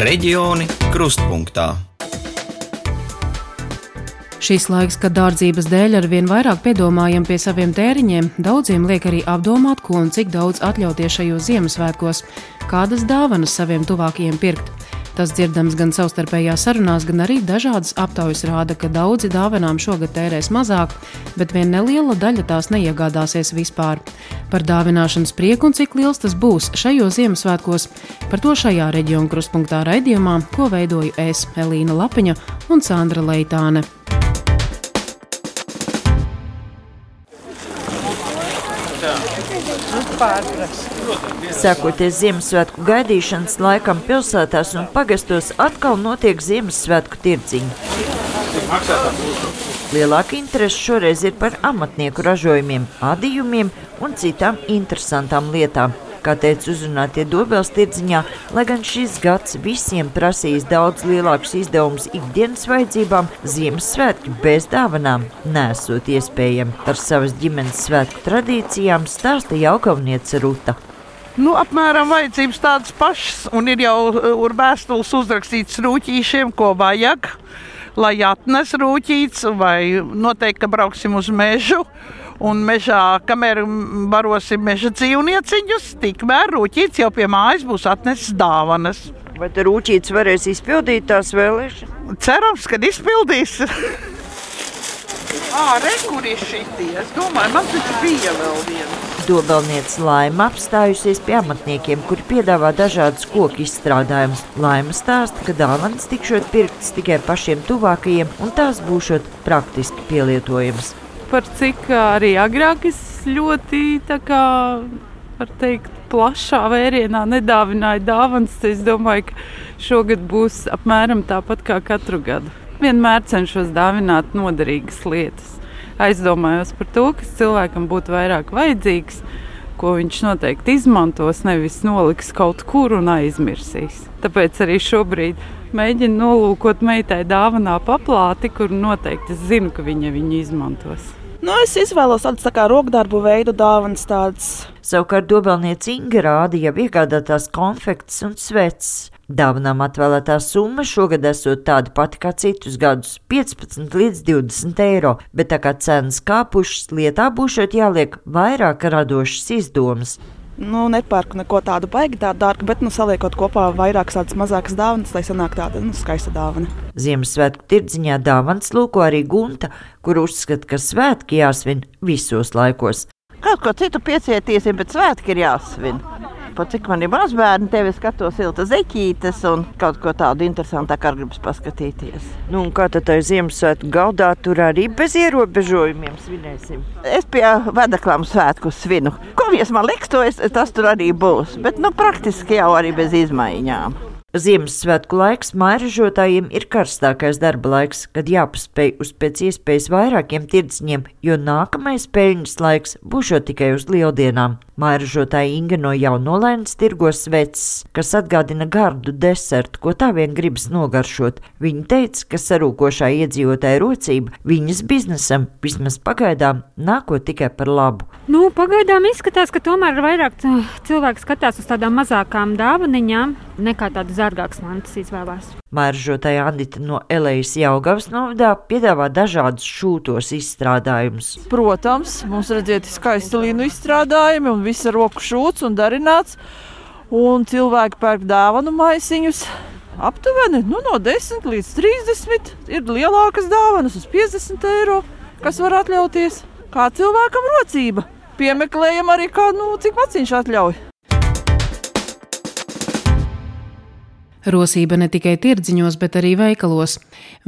Reģioni krustpunktā. Šis laiks, kad dārdzības dēļ ar vien vairāk piedomājam pie saviem tēriņiem, daudziem liek arī apdomāt, ko un cik daudz atļauties šajos Ziemassvētkos, kādas dāvanas saviem tuvākajiem pirkt. Tas dzirdams gan savstarpējās sarunās, gan arī dažādas aptaujas rāda, ka daudzi dāvanām šogad tērēs mazāk, bet vien neliela daļa tās neiegādāsies vispār. Par dāvināšanas prieku un cik liels tas būs šajos Ziemassvētkos, par to šajā reģiona krustpunktā raidījumā, ko veidoju es, Elīna Lapiņa un Sandra Leitāne. Sākoties Ziemassvētku gaidīšanas laikam, pilsētās un pagastos atkal notiek Ziemassvētku tirdziņi. Lielāka interese šoreiz ir par amatnieku ražojumiem, adījumiem un citām interesantām lietām. Kā teica uzrunātie Dobels tirdziņā, lai gan šis gads visiem prasīs daudz lielākus izdevumus ikdienas vajadzībām, Ziemassvētki bez dāvanām nesot iespējami. Par savas ģimenes svētku tradīcijām stāsta jaukavniece Ruta. Nu, apmēram vajadzības tādas pašas, un ir jau ar vēstules uzrakstīts rūtīšiem, ko vajag, lai atnes rūtīts, vai noteikti, brauksim uz mežu. Un mežā, kamēr barosim meža dzīvnieciņus, tikmēr rūtīts jau pie mājas būs atnesis dāvanas. Vai te rūtīts varēs izpildīt tās vēlēšanas? Cerams, ka izpildīs. Ā, re, kur ir šitie? Es domāju, man taču bija vēl viens. Dobelniece Laima apstājusies pie amatniekiem, kuri piedāvā dažādas koku izstrādājumus. Laima stāsta, ka dāvanas tikšot pirktas tikai pašiem tuvākajiem, un tās būšot praktiski pielietojamas par cik arī agrāk es ļoti kā, teikt, plašā vērienā nedāvināju dāvanas. Es domāju, ka šogad būs apmēram tāpat kā katru gadu. Vienmēr cenšos dāvināt noderīgas lietas. Aizdomājos par to, kas cilvēkam būtu vairāk vajadzīgs, ko viņš noteikti izmantos, nevis noliks kaut kur un aizmirsīs. Tāpēc arī šobrīd mēģinu nolūkot meitai dāvanā paplāti, kur noteikti es zinu, ka viņa viņu izmantos. Nu, es izvēlos tādas tā kā rokdarbu veidu dāvanas. Tādas. Savukārt dobelniece Inga rāda jau iegādātās konfekts un sveces. Dāvanām atvēlētā summa šogad esot tāda pati kā citus gadus - 15 līdz 20 eiro, bet tā kā cenas kāpušas, lietā būšot jāliek vairāk radošas izdomas. Nu, nepērku neko tādu baigi tādu dārgu, bet nu, saliekot kopā vairākas tādas mazākas dāvanas, lai sanāk tāda nu, skaista dāvana. Ziemassvētku tirdziņā dāvanas lūko arī Gunta, kur uzskata, ka svētki jāsvin visos laikos. Kaut ko citu piecietīsim, bet svētki ir jāsvin pa cik man ir mazbērni, tevi skatos silta zeķītes un kaut ko tādu interesantāku ar gribas paskatīties. Nu, kā tad tai Ziemassvētku galdā tur arī bez ierobežojumiem svinēsim? Es pie vedaklām svētku svinu. Ko vies man liks, to es, tas tur arī būs, bet nu praktiski jau arī bez izmaiņām. Ziemassvētku laiks mairažotājiem ir karstākais darba laiks, kad jāpaspēj uz pēc iespējas vairākiem tirdzņiem, jo nākamais peļņas laiks būs tikai uz lieldienām. Mairažotāja Inga no jaunolainas tirgos sveces, kas atgādina gardu desertu, ko tā vien gribas nogaršot. Viņa teica, ka sarūkošā iedzīvotāja rocība viņas biznesam vismaz pagaidām nākot tikai par labu. Nu, pagaidām izskatās, ka tomēr vairāk cilvēki skatās uz tādām mazākām dāvaniņām nekā tādas dārgākas mantas izvēlās. Māržotāja Anita no Elejas Jaugavas novadā piedāvā dažādus šūtos izstrādājumus. Protams, mums redziet skaisti līnu izstrādājumi un viss ar roku šūts un darināts. Un cilvēki pērk dāvanu maisiņus. Aptuveni nu, no 10 līdz 30 ir lielākas dāvanas uz 50 eiro, kas var atļauties. Kā cilvēkam rocība. Piemeklējam arī kādu, nu, cik maciņš atļauj. Rosība ne tikai tirdziņos, bet arī veikalos.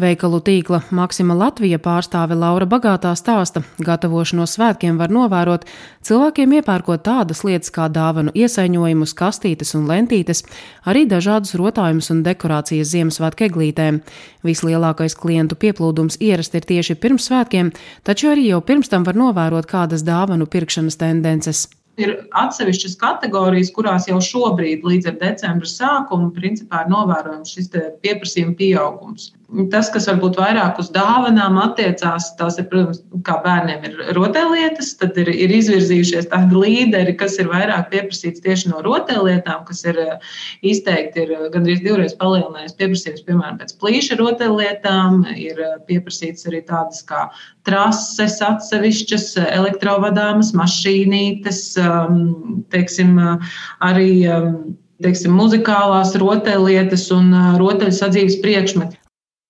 Veikalu tīkla Maksima Latvija pārstāve Laura Bagātā stāsta, gatavošanos svētkiem var novērot cilvēkiem iepērkot tādas lietas kā dāvanu iesaiņojumus, kastītes un lentītes, arī dažādus rotājumus un dekorācijas Ziemassvētku eglītēm. Vislielākais klientu pieplūdums ierasti ir tieši pirms svētkiem, taču arī jau pirms tam var novērot kādas dāvanu pirkšanas tendences. Ir atsevišķas kategorijas, kurās jau šobrīd, līdz ar decembra sākumu, principā ir novērojams šis pieprasījuma pieaugums. Tas, kas varbūt vairāk uz dāvanām attiecās, tās ir, protams, kā bērniem ir rotaļlietas, tad ir, ir izvirzījušies tādi līderi, kas ir vairāk pieprasīts tieši no rotaļlietām, kas ir izteikti ir gandrīz divreiz palielinājies pieprasījums, piemēram, pēc plīša rotaļlietām, ir pieprasīts arī tādas kā trases atsevišķas, elektrovadāmas mašīnītes, teiksim, arī teiksim, muzikālās rotaļlietas un rotaļu sadzīves priekšmeti.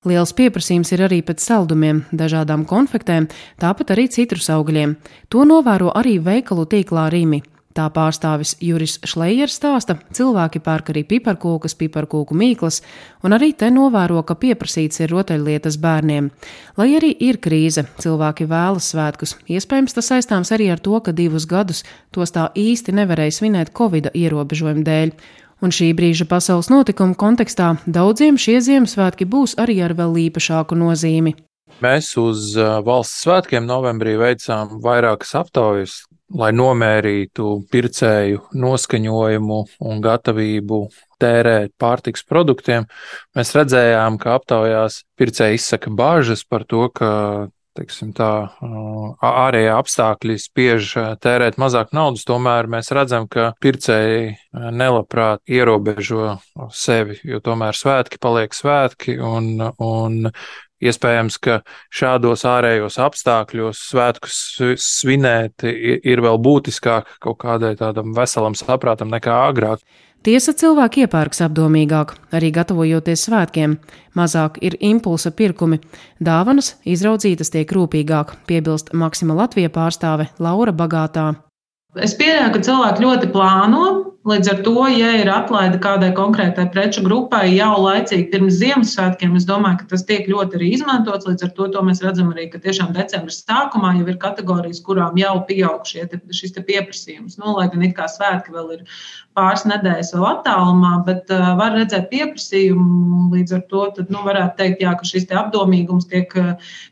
Liels pieprasījums ir arī pēc saldumiem, dažādām konfektēm, tāpat arī citrus augļiem. To novēro arī veikalu tīklā Rīmi. Tā pārstāvis Juris Šlejers stāsta, cilvēki pērk arī piparkūkas, piparkūku mīklas, un arī te novēro, ka pieprasīts ir rotaļlietas bērniem. Lai arī ir krīze, cilvēki vēlas svētkus. Iespējams, tas saistāms arī ar to, ka divus gadus tos tā īsti nevarēja svinēt Covid ierobežojumu dēļ. Un šī brīža pasaules notikumu kontekstā daudziem šie Ziemassvētki būs arī ar vēl īpašāku nozīmi. Mēs uz valsts svētkiem novembrī veicām vairākas aptaujas, lai nomērītu pircēju noskaņojumu un gatavību tērēt pārtiks produktiem. Mēs redzējām, ka aptaujās pircēji izsaka bāžas par to, ka teiksim, tā, ārējie apstākļi spiež tērēt mazāk naudas, tomēr mēs redzam, ka pircēji nelabprāt ierobežo sevi, jo tomēr svētki paliek svētki un, un Iespējams, ka šādos ārējos apstākļos svētkus svinēt ir vēl būtiskāk kaut kādai tādam veselam saprātam nekā agrāk. Tiesa cilvēki iepērks apdomīgāk, arī gatavojoties svētkiem. Mazāk ir impulsa pirkumi. Dāvanas izraudzītas tiek rūpīgāk, piebilst Maksima Latvija pārstāve Laura Bagātā. Es pieļauju, ka cilvēki ļoti plāno. Līdz ar to, ja ir atlaide kādai konkrētai preču grupai jau laicīgi pirms Ziemassvētkiem, es domāju, ka tas tiek ļoti arī izmantots. Līdz ar to, to mēs redzam arī, ka tiešām decembris sākumā jau ir kategorijas, kurām jau pieaug šie, te, šis te pieprasījums. Nu, lai gan it kā svētki vēl ir pāris nedēļas vēl attālumā, bet uh, var redzēt pieprasījumu. Līdz ar to tad, nu, varētu teikt, jā, ka šis apdomīgums tiek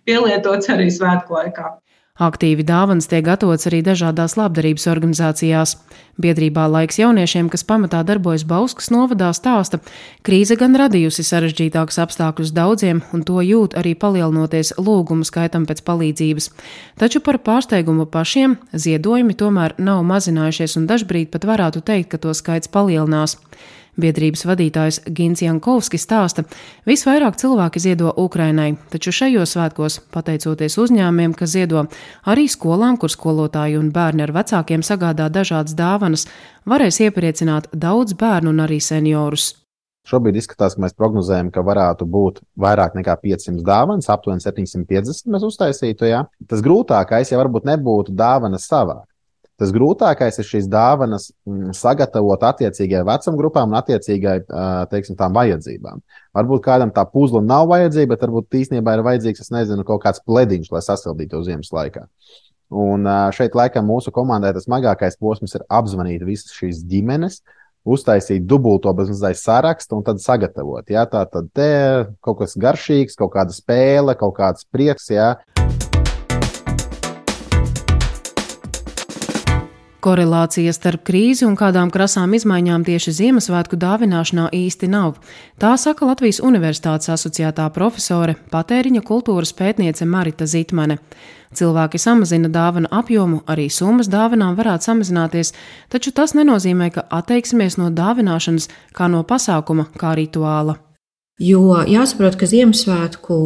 pielietots arī svētku laikā. Aktīvi dāvanas tiek gatavots arī dažādās labdarības organizācijās. Biedrībā Laiks jauniešiem, kas pamatā darbojas Bauskas novadā, stāsta, krīze gan radījusi sarežģītākus apstākļus daudziem, un to jūt arī palielinoties lūgumu skaitam pēc palīdzības. Taču par pārsteigumu pašiem ziedojumi tomēr nav mazinājušies, un dažbrīd pat varētu teikt, ka to skaits palielinās. Biedrības vadītājs Gins Jankovskis stāsta, visvairāk cilvēki ziedo Ukrainai, taču šajos svētkos, pateicoties uzņēmumiem, kas ziedo arī skolām, kur skolotāji un bērni ar vecākiem sagādā dažādas dāvanas, varēs iepriecināt daudz bērnu un arī seniorus. Šobrīd izskatās, ka mēs prognozējam, ka varētu būt vairāk nekā 500 dāvanas, aptuveni 750 mēs uztaisītu. Ja? Tas grūtākais jau varbūt nebūtu dāvanas savā. Tas grūtākais ir šīs dāvanas mm, sagatavot attiecīgajai vecumgrupām un attiecīgai teiksim, tām vajadzībām. Varbūt kādam tā puzle nav vajadzīga, bet varbūt īstenībā ir vajadzīgs, es nezinu, kaut kāds plediņš, lai sasildītu to ziemas laikā. Un šeit laikam mūsu komandai tas smagākais posms ir apzvanīt visas šīs ģimenes, uztaisīt dubulto bezmazliet sarakstu un tad sagatavot. Ja? Tā tad te kaut kas garšīgs, kaut kāda spēle, kaut kāds prieks. Ja? Korelācija starp krīzi un kādām krasām izmaiņām tieši Ziemassvētku dāvināšanā īsti nav. Tā saka Latvijas Universitātes asociētā profesore, patēriņa kultūras pētniece Marita Zitmane. Cilvēki samazina dāvanu apjomu, arī summas dāvanām varētu samazināties, taču tas nenozīmē, ka atteiksimies no dāvināšanas kā no pasākuma, kā rituāla. Jo jāsaprot, ka Ziemassvētku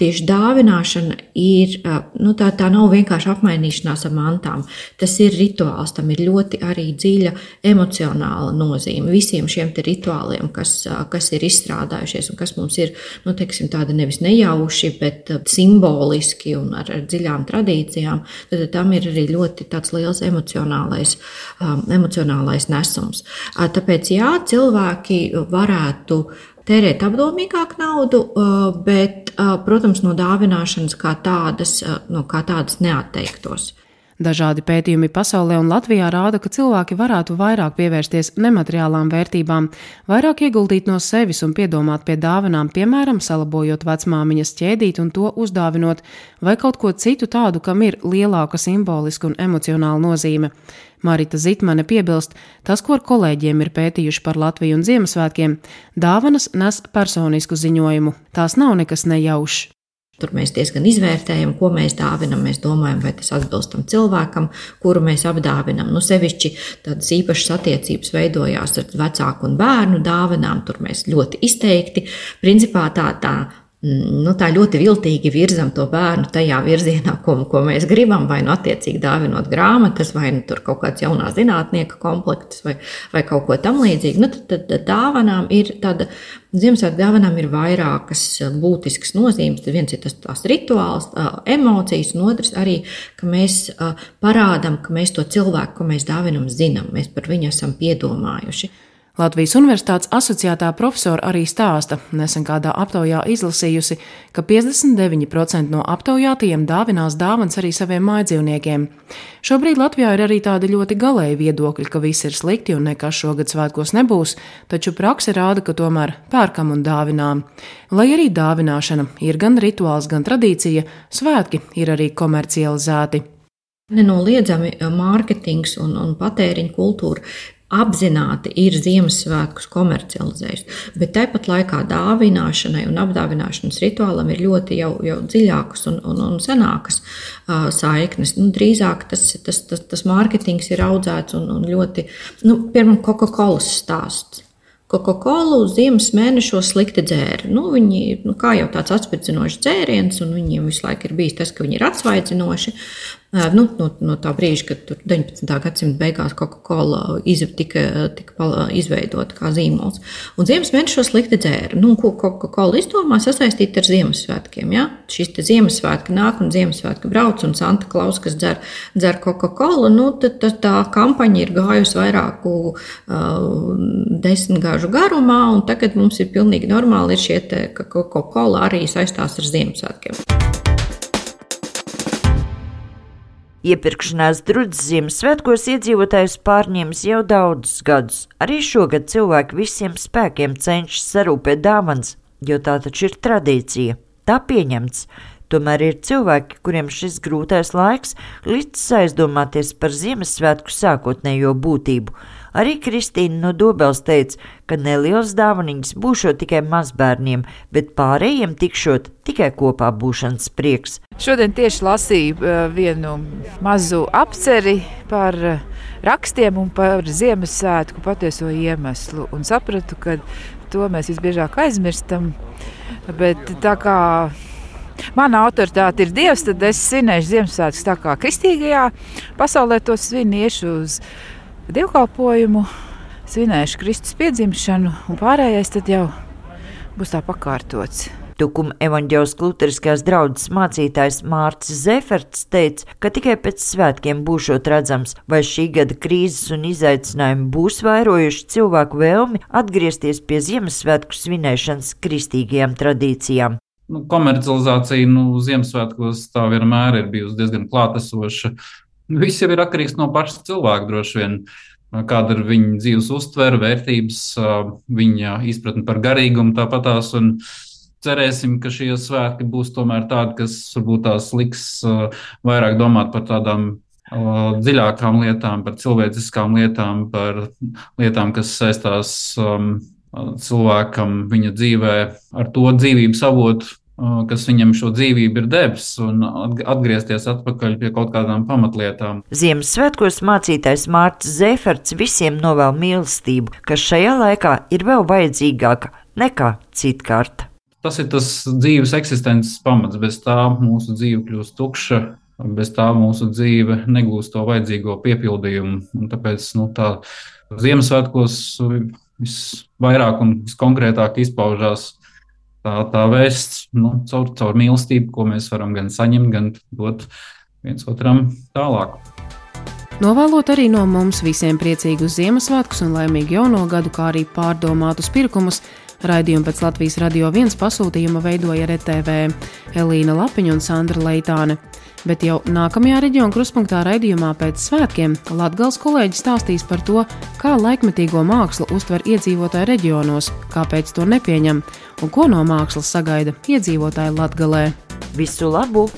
tieši dāvināšana ir, nu, tā, tā nav vienkārši apmainīšanās ar mantām. Tas ir rituāls, tam ir ļoti arī dziļa emocionāla nozīme. Visiem šiem rituāliem, kas, kas ir izstrādājušies un kas mums ir nu, teiksim, tādi nevis nejauši, bet simboliski un ar, ar dziļām tradīcijām, tad tam ir arī ļoti liels emocionālais, um, emocionālais nesums. Tāpēc, jā, cilvēki varētu tērēt apdomīgāk naudu, bet, protams, no dāvināšanas kā tādas, no kā tādas neatteiktos. Dažādi pētījumi pasaulē un Latvijā rāda, ka cilvēki varētu vairāk pievērsties nemateriālām vērtībām, vairāk ieguldīt no sevis un piedomāt pie dāvanām, piemēram, salabojot vecmāmiņas ķēdīt un to uzdāvinot, vai kaut ko citu tādu, kam ir lielāka simboliska un emocionāla nozīme. Marita Zitmane piebilst, tas, ko ar kolēģiem ir pētījuši par Latviju un Ziemassvētkiem, dāvanas nes personisku ziņojumu. Tās nav nekas nejaušs. Tur mēs diezgan izvērtējam, ko mēs dāvinam. Mēs domājam, vai tas atbilst tam cilvēkam, kuru mēs apdāvinam. Nu, sevišķi tādas īpašas attiecības veidojās ar vecāku un bērnu dāvinām. Tur mēs ļoti izteikti, principā tā, tā nu, tā ļoti viltīgi virzam to bērnu tajā virzienā, ko, ko mēs gribam. Vai nu attiecīgi dāvinot grāmatas, vai nu tur kaut kāds jaunā zinātnieka komplekts, vai, vai kaut ko tamlīdzīgu. Nu, tad, tad dāvanām ir tāda. Ziemassvētku dāvanām ir vairākas būtiskas nozīmes. Viens ir tas tās rituāls, emocijas, un otrs arī, ka mēs parādām, ka mēs to cilvēku, ko mēs dāvinam, zinām, mēs par viņu esam piedomājuši. Latvijas Universitātes asociētā profesora arī stāsta, nesen kādā aptaujā izlasījusi, ka 59% no aptaujātajiem dāvinās dāvāns arī saviem mājdzīvniekiem. Šobrīd Latvijā ir arī tādi ļoti galēji viedokļi, ka viss ir slikti un nekas šogad svētkos nebūs, taču prakse rāda, ka tomēr pērkam un dāvinām. Lai arī dāvināšana ir gan rituāls, gan tradīcija, svētki ir arī komercializēti. Nenoliedzami mārketings un, un patēriņa kultūra apzināti ir Ziemassvētkus komercializējusi. Bet tāpat laikā dāvināšanai un apdāvināšanas rituālam ir ļoti jau, jau dziļākas un, un, un senākas uh, saiknes. Nu, drīzāk tas, tas, tas, tas mārketings ir audzēts un, un ļoti, nu, piemēram, Coca-Cola stāsts. Coca-Cola ziemas mēnešos slikti dzēra. Nu, viņi nu, jau tāds atspērdzinošs dzēriens, un viņiem visu laiku ir bijis tas, ka viņi ir atsvaidzinoši. Nu, no, no tā brīža, kad 19. gadsimta beigās Coca-Cola tika, tika izveidota kā zīmols. Un ziemas mēnešos slikti dzēra. Nu, ko Coca-Cola izdomā sasaistīt ar Ziemassvētkiem? Ja? Šis Ziemassvētki nāk un Ziemassvētki brauc, un Santa Klaus, kas dzer, dzer Coca-Cola, nu, tad, tad tā kampaņa ir gājusi vairāku uh, desmitgāžu garumā, un tagad mums ir pilnīgi normāli, ir šie Coca-Cola arī saistās ar Ziemassvētkiem. Iepirkšanās drudzes Ziemassvētkos iedzīvotājus pārņems jau daudzus gadus. Arī šogad cilvēki visiem spēkiem cenšas sarūpēt dāvāns, jo tā taču ir tradīcija. Tā pieņemts. Tomēr ir cilvēki, kuriem šis grūtais laiks licis aizdomāties par Ziemassvētku sākotnējo būtību. Arī Kristīna no Dobels teica, ka nelielas dāvanas būšot tikai mazbērniem, bet pārējiem tikšot tikai kopā būšanas prieks. Šodien tieši lasīju eh, vienu mazu apceri par eh, rakstiem un par Ziemassvētku patieso iemeslu un sapratu, ka to mēs visbiežāk aizmirstam. Bet tā kā mana autoritāte ir Dievs, tad es svinēšu Ziemassvētkus tā kā kristīgajā pasaulē to sviniešu uz dievkalpojumu, svinēšu Kristus piedzimšanu, un pārējais tad jau būs tā pakārtots. Tukuma evaņģēlas kluteriskās draudzes mācītājs Mārcis Zeferts teica, ka tikai pēc svētkiem būšot redzams, vai šī gada krīzes un izaicinājumi būs vairojuši cilvēku vēlmi atgriezties pie Ziemassvētku svinēšanas kristīgajām tradīcijām. Nu, komercializācija nu, Ziemassvētkos tā vienmēr ir bijusi diezgan klātesoša. Viss jau ir atkarīgs no paša cilvēka droši vien. Kāda ir viņa dzīves uztvere, vērtības, viņa izpratne par garīgumu, tāpatās. Cerēsim, ka šie svētki būs tomēr tādi, kas varbūt tās liks vairāk domāt par tādām dziļākām lietām, par cilvēciskām lietām, par lietām, kas saistās cilvēkam viņa dzīvē ar to dzīvības avotu, kas viņam šo dzīvību ir devis, un atgriezties atpakaļ pie kaut kādām pamatlietām. Ziemassvētkos mācītājs Mārcis Zeferts visiem novēl mīlestību, kas šajā laikā ir vēl vajadzīgāka nekā citkārt. Tas ir tas dzīves eksistences pamats. Bez tā mūsu dzīve kļūst tukša, bez tā mūsu dzīve negūst to vajadzīgo piepildījumu. Un tāpēc nu, tā Ziemassvētkos visvairāk un viskonkrētāk izpaužās tā, tā vēsts nu, caur, caur mīlestību, ko mēs varam gan saņemt, gan dot viens otram tālāk. Novēlot arī no mums visiem priecīgus Ziemassvētkus un laimīgu jauno gadu, kā arī pārdomātus pirkumus, Raidījumu pēc Latvijas radio viens pasūtījuma veidoja RTV Elīna Lapiņa un Sandra Leitāne. Bet jau nākamajā reģiona kruspunktā raidījumā pēc svētkiem Latvijas kolēģis stāstīs par to, kā laikmetīgo mākslu uztver iedzīvotāji reģionos, kāpēc to nepieņem un ko no mākslas sagaida iedzīvotāji Latgalē. Visu labu!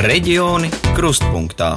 Reģioni krustpunktā.